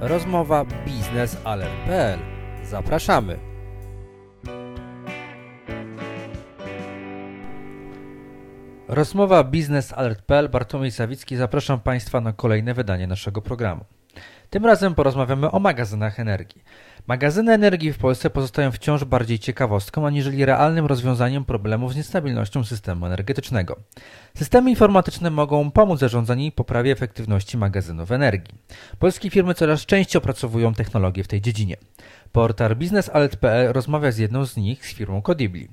Rozmowa biznesalert.pl. Zapraszamy. Rozmowa biznesalert.pl. Bartłomiej Sawicki. Zapraszam Państwa na kolejne wydanie naszego programu. Tym razem porozmawiamy o magazynach energii. Magazyny energii w Polsce pozostają wciąż bardziej ciekawostką aniżeli realnym rozwiązaniem problemów z niestabilnością systemu energetycznego. Systemy informatyczne mogą pomóc zarządzaniu i poprawie efektywności magazynów energii. Polskie firmy coraz częściej opracowują technologie w tej dziedzinie. Portal biznesalert.pl rozmawia z jedną z nich, z firmą Codibli.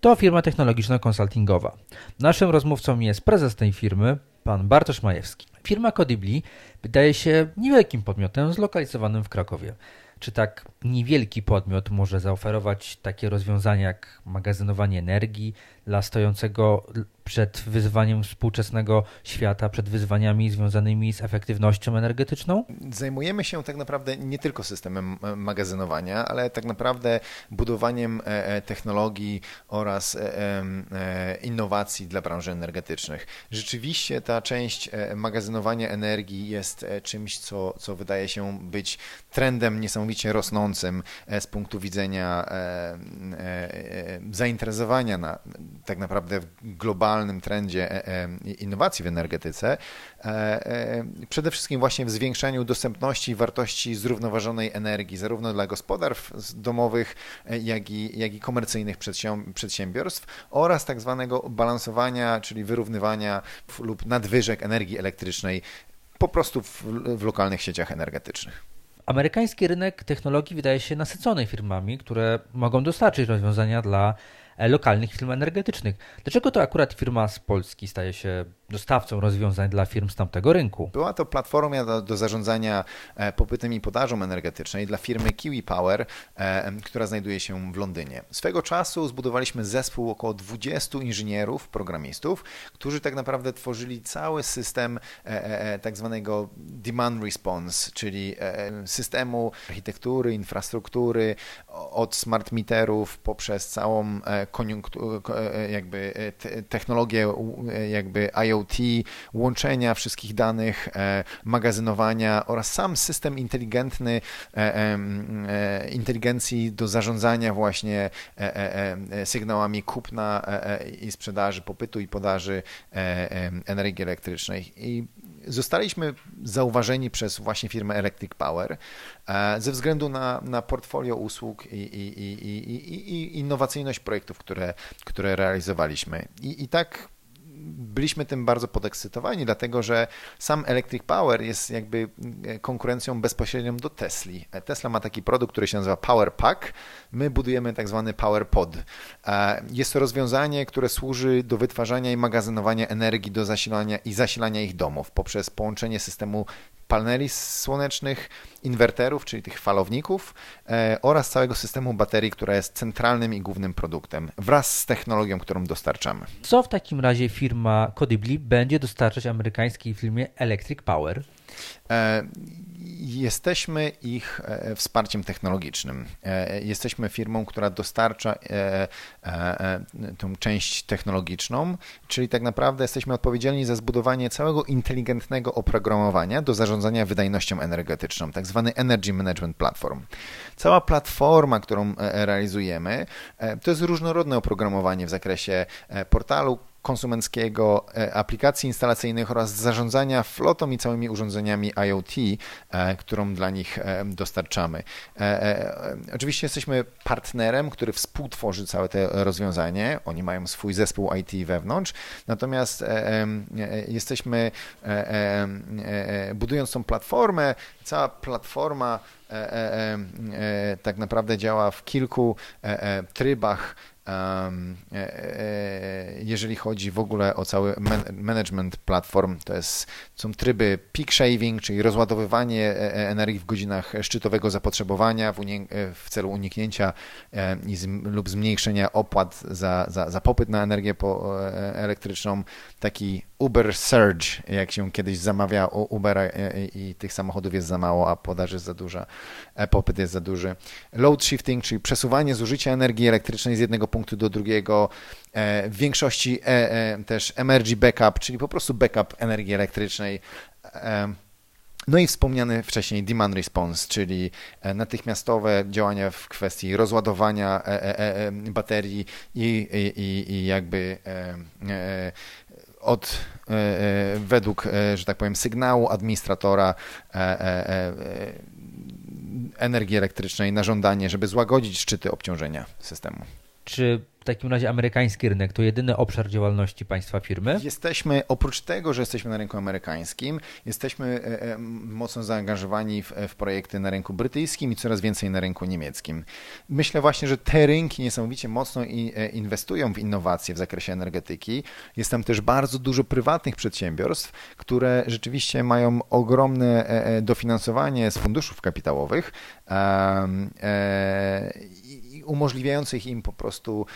To firma technologiczno-konsultingowa. Naszym rozmówcą jest prezes tej firmy, pan Bartosz Majewski. Firma Codibli wydaje się niewielkim podmiotem zlokalizowanym w Krakowie. Czy tak niewielki podmiot może zaoferować takie rozwiązania jak magazynowanie energii dla stojącego przed wyzwaniem współczesnego świata, przed wyzwaniami związanymi z efektywnością energetyczną? Zajmujemy się tak naprawdę nie tylko systemem magazynowania, ale tak naprawdę budowaniem e, e, technologii oraz e, innowacji dla branży energetycznych. Rzeczywiście ta część magazynowania energii jest czymś, co, co wydaje się być trendem niesamowicie rosnącym z punktu widzenia zainteresowania na tak naprawdę globalnym globalnym trendzie e, e, innowacji w energetyce, e, przede wszystkim właśnie w zwiększaniu dostępności i wartości zrównoważonej energii, zarówno dla gospodarstw domowych, jak i, jak i komercyjnych przedsiębiorstw oraz tak zwanego balansowania, czyli wyrównywania lub nadwyżek energii elektrycznej po prostu w, w lokalnych sieciach energetycznych. Amerykański rynek technologii wydaje się nasycony firmami, które mogą dostarczyć rozwiązania dla lokalnych firm energetycznych. Dlaczego to akurat firma z Polski staje się dostawcą rozwiązań dla firm z tamtego rynku? Była to platforma do, do zarządzania e, popytem i podażą energetycznej dla firmy Kiwi Power, e, która znajduje się w Londynie. Swego czasu zbudowaliśmy zespół około 20 inżynierów, programistów, którzy tak naprawdę tworzyli cały system tak zwanego demand response, czyli systemu architektury, infrastruktury, od smart meterów poprzez całą E, jakby e, technologię jakby IoT, łączenia wszystkich danych, e, magazynowania oraz sam system inteligentny inteligencji do zarządzania właśnie sygnałami kupna i sprzedaży, popytu i podaży energii elektrycznej. I zostaliśmy zauważeni przez właśnie firmę Electric Power ze względu na, na portfolio usług i, i, i, i, innowacyjność projektów, które, które realizowaliśmy. I, I tak byliśmy tym bardzo podekscytowani, dlatego że sam Electric Power jest jakby e, konkurencją bezpośrednią do Tesli. E, Tesla ma taki produkt, który się nazywa Power Pack. My budujemy tak zwany Power Pod. E, jest to rozwiązanie, które służy do wytwarzania i magazynowania energii do zasilania i zasilania ich domów poprzez połączenie systemu paneli słonecznych, inwerterów, czyli tych falowników e, oraz całego systemu baterii, która jest centralnym i głównym produktem wraz z technologią, którą dostarczamy. Co w takim razie firma Codibli będzie dostarczać amerykańskiej firmie Electric Power? E, jesteśmy ich e, wsparciem technologicznym. E, jesteśmy firmą, która dostarcza tą część technologiczną, czyli tak naprawdę jesteśmy odpowiedzialni za zbudowanie całego inteligentnego oprogramowania do zarządzania wydajnością energetyczną, tak zwany Energy Management Platform. Cała platforma, którą realizujemy, to jest różnorodne oprogramowanie w zakresie portalu, konsumenckiego, e, aplikacji instalacyjnych oraz zarządzania flotą i całymi urządzeniami IoT, e, którą dla nich e, dostarczamy. Oczywiście jesteśmy partnerem, który współtworzy całe to rozwiązanie. Oni mają swój zespół IT wewnątrz, natomiast jesteśmy, budując tą platformę, cała platforma tak naprawdę działa w kilku trybach jeżeli chodzi w ogóle o cały management platform, to jest, są tryby peak shaving, czyli rozładowywanie e, energii w godzinach szczytowego zapotrzebowania w, w celu uniknięcia lub zmniejszenia opłat za, za, za popyt na energię elektryczną, taki Uber Surge, jak się kiedyś zamawia u Ubera i, i tych samochodów jest za mało, a podaż jest za duża, popyt jest za duży. Load shifting, czyli przesuwanie zużycia energii elektrycznej z jednego punktu do drugiego, e, w większości e, e, też emergency backup, czyli po prostu backup energii elektrycznej No i wspomniany wcześniej demand response, czyli natychmiastowe działania w kwestii rozładowania baterii i, i, i jakby od, według, że tak powiem, sygnału administratora energii elektrycznej na żądanie, żeby złagodzić szczyty obciążenia systemu. Czy takim razie amerykański rynek to jedyny obszar działalności państwa firmy? Jesteśmy, oprócz tego, że jesteśmy na rynku amerykańskim, jesteśmy e, e, mocno zaangażowani w, w, projekty na rynku brytyjskim i coraz więcej na rynku niemieckim. Myślę właśnie, że te rynki niesamowicie mocno e, inwestują w innowacje w zakresie energetyki. Jest tam też bardzo dużo prywatnych przedsiębiorstw, które rzeczywiście mają ogromne dofinansowanie z funduszów kapitałowych umożliwiających im po prostu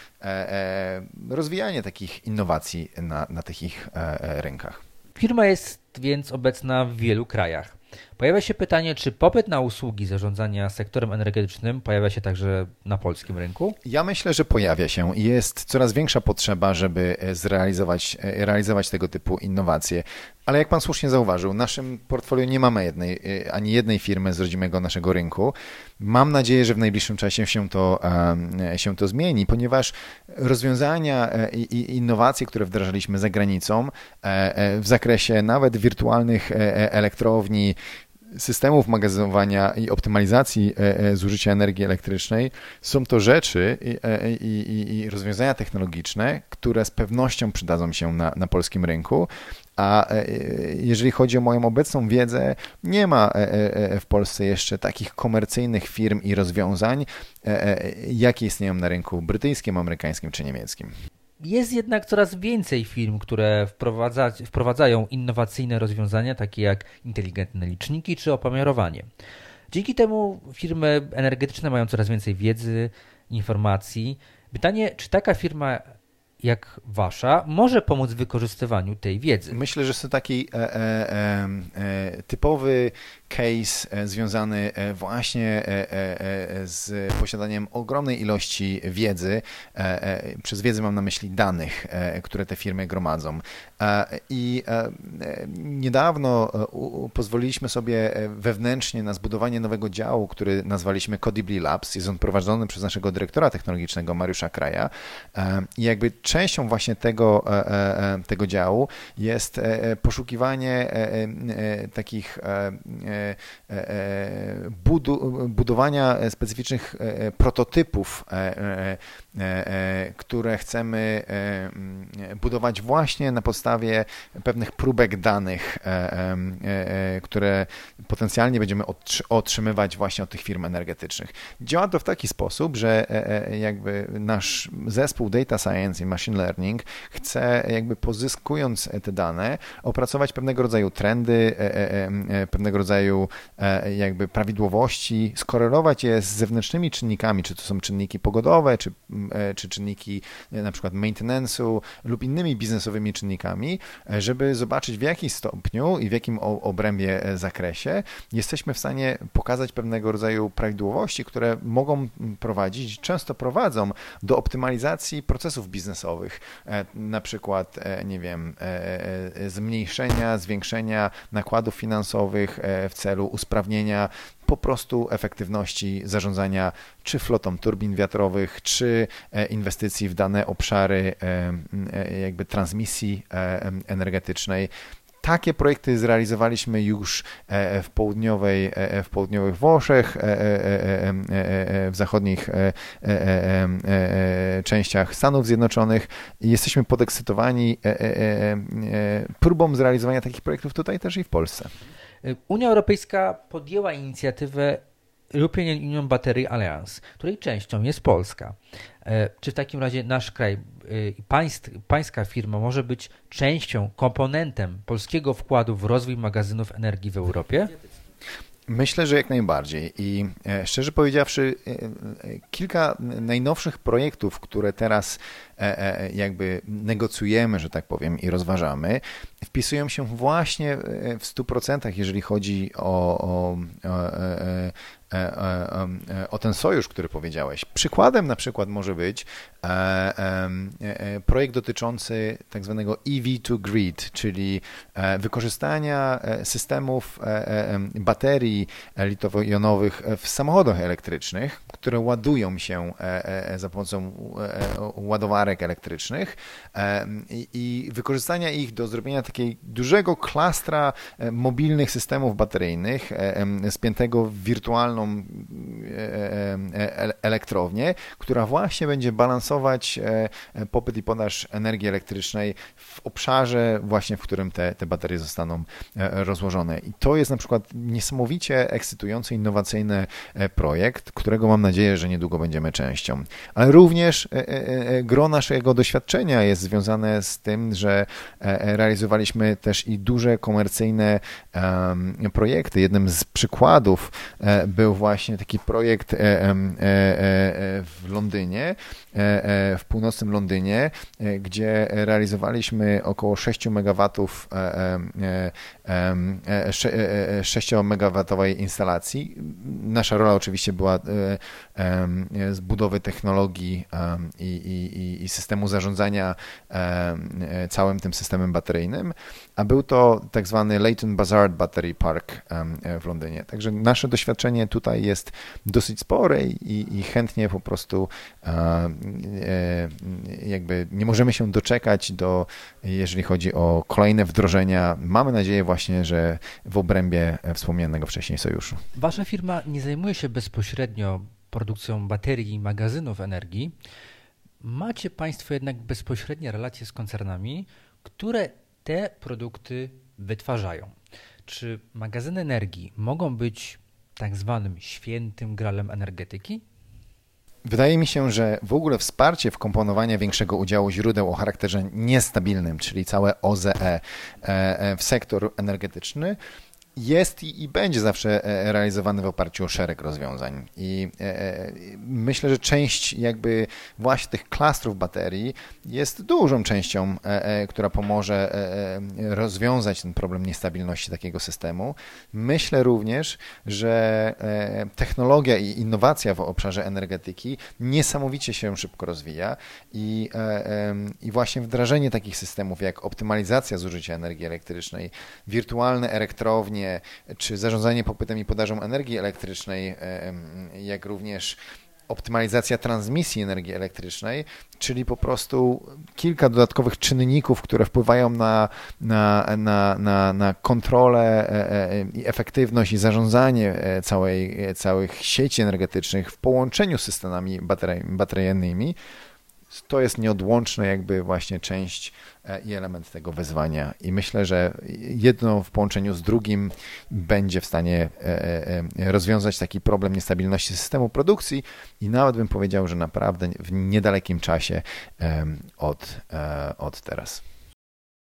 rozwijanie takich innowacji na, na tych ich e, rynkach. Firma jest więc obecna w wielu krajach. Pojawia się pytanie, czy popyt na usługi zarządzania sektorem energetycznym pojawia się także na polskim rynku? Ja myślę, że pojawia się i jest coraz większa potrzeba, żeby zrealizować realizować tego typu innowacje. Ale jak pan słusznie zauważył, w naszym portfolio nie mamy jednej, ani jednej firmy z rodzimego naszego rynku. Mam nadzieję, że w najbliższym czasie się to, się to zmieni, ponieważ rozwiązania e, i innowacje, które wdrażaliśmy za granicą e, e, w zakresie nawet wirtualnych elektrowni, systemów magazynowania i optymalizacji zużycia energii elektrycznej są to rzeczy i, i, i, rozwiązania technologiczne, które z pewnością przydadzą się na, na polskim rynku, a e, jeżeli chodzi o moją obecną wiedzę, nie ma e, e, w Polsce jeszcze takich komercyjnych firm i rozwiązań, jakie istnieją na rynku brytyjskim, amerykańskim czy niemieckim. Jest jednak coraz więcej firm, które wprowadza, wprowadzają innowacyjne rozwiązania, takie jak inteligentne liczniki czy opomiarowanie. Dzięki temu firmy energetyczne mają coraz więcej wiedzy, informacji. Pytanie, czy taka firma jak wasza może pomóc w wykorzystywaniu tej wiedzy? Myślę, że jest to taki e, e, e, e typowy case e, związany e, właśnie z posiadaniem ogromnej ilości wiedzy. Przez wiedzę mam na myśli danych, które te firmy gromadzą. I niedawno pozwoliliśmy sobie wewnętrznie na zbudowanie nowego działu, który nazwaliśmy Codibly Labs. Jest on prowadzony przez naszego dyrektora technologicznego Mariusza Kraja. I jakby częścią właśnie tego, e, e, e, tego działu jest poszukiwanie takich budowania specyficznych prototypów, które chcemy budować właśnie na podstawie pewnych próbek danych, które potencjalnie będziemy otrzymywać właśnie od tych firm energetycznych. Działa to w taki sposób, że jakby nasz zespół Data Science i Machine learning chce jakby pozyskując te dane opracować pewnego rodzaju trendy, e, e, e, pewnego rodzaju jakby prawidłowości, skorelować je z zewnętrznymi czynnikami, czy to są czynniki pogodowe, czy, czy czynniki na przykład maintenance'u lub innymi biznesowymi czynnikami, żeby zobaczyć w jakim stopniu i w jakim obrębie zakresie jesteśmy w stanie pokazać pewnego rodzaju prawidłowości, które mogą prowadzić, często prowadzą do optymalizacji procesów biznesowych, E, na przykład, e, nie wiem, e, zmniejszenia, zwiększenia nakładów finansowych w celu usprawnienia po prostu efektywności zarządzania czy flotą turbin wiatrowych, czy inwestycji w dane obszary jakby transmisji energetycznej. Takie projekty zrealizowaliśmy już e, w, południowej, e, w południowych Włoszech, e, w zachodnich częściach Stanów Zjednoczonych. Jesteśmy podekscytowani próbą zrealizowania takich projektów tutaj też i w Polsce. Unia Europejska podjęła inicjatywę European Union Battery Alliance, której częścią jest Polska. E, czy w takim razie nasz kraj e, i państw, pańska firma może być częścią, komponentem polskiego wkładu w rozwój magazynów energii w Europie? Myślę, że jak najbardziej. I e, szczerze powiedziawszy, kilka najnowszych projektów, które teraz jakby negocjujemy, że tak powiem, i rozważamy, wpisują się właśnie w 100%, jeżeli chodzi o, o, o, o ten sojusz, który powiedziałeś. Przykładem na przykład może być projekt dotyczący tak zwanego EV to grid, czyli wykorzystania systemów baterii litowo-jonowych w samochodach elektrycznych, które ładują się za pomocą ładowarek elektrycznych i wykorzystania ich do zrobienia takiej dużego klastra mobilnych systemów bateryjnych spiętego w wirtualną um, a, elektrownię, która właśnie będzie balansować popyt i podaż energii elektrycznej w obszarze właśnie, w którym te, te baterie zostaną rozłożone. I to jest na przykład niesamowicie ekscytujący, innowacyjny projekt, którego mam nadzieję, że niedługo będziemy częścią. Ale również gro naszego doświadczenia jest związane z tym, że realizowaliśmy też i duże komercyjne projekty. Jednym z przykładów e, był właśnie taki projekt e, e, w Londynie, w północnym Londynie, gdzie realizowaliśmy około 6 MW 6 MW instalacji. Nasza rola oczywiście była z budowy technologii i, i, i systemu zarządzania całym tym systemem bateryjnym, a był to tak zwany Leighton Buzzard Battery Park w Londynie. Także nasze doświadczenie tutaj jest dosyć spore i, i chętnie po prostu e, jakby nie możemy się doczekać do, jeżeli chodzi o kolejne wdrożenia. Mamy nadzieję właśnie, że w obrębie wspomnianego wcześniej sojuszu. Wasza firma nie zajmuje się bezpośrednio produkcją baterii i magazynów energii. Macie Państwo jednak bezpośrednie relacje z koncernami, które te produkty wytwarzają. Czy magazyny energii mogą być tak zwanym świętym gralem energetyki? Wydaje mi się, że w ogóle wsparcie wkomponowania większego udziału źródeł o charakterze niestabilnym, czyli całe OZE e, e, w sektor energetyczny, jest i, będzie zawsze e, realizowany w oparciu o szereg rozwiązań. I e, e, myślę, że część jakby właśnie tych klastrów baterii jest dużą częścią, która pomoże rozwiązać ten problem niestabilności takiego systemu. Myślę również, że technologia i innowacja w obszarze energetyki niesamowicie się szybko rozwija i, i właśnie wdrażanie takich systemów jak optymalizacja zużycia energii elektrycznej, wirtualne elektrownie, czy zarządzanie popytem i podażą energii elektrycznej, jak również optymalizacja transmisji energii elektrycznej, czyli po prostu kilka dodatkowych czynników, które wpływają na, na, na, na, na kontrolę e, e, i efektywność i zarządzanie e, całej, całych sieci energetycznych w połączeniu z systemami bateryjnymi, to jest nieodłączna jakby właśnie część e, i element tego wyzwania. I myślę, że jedno w połączeniu z drugim będzie w stanie e, e, rozwiązać taki problem niestabilności systemu produkcji i nawet bym powiedział, że naprawdę w niedalekim czasie od, od teraz.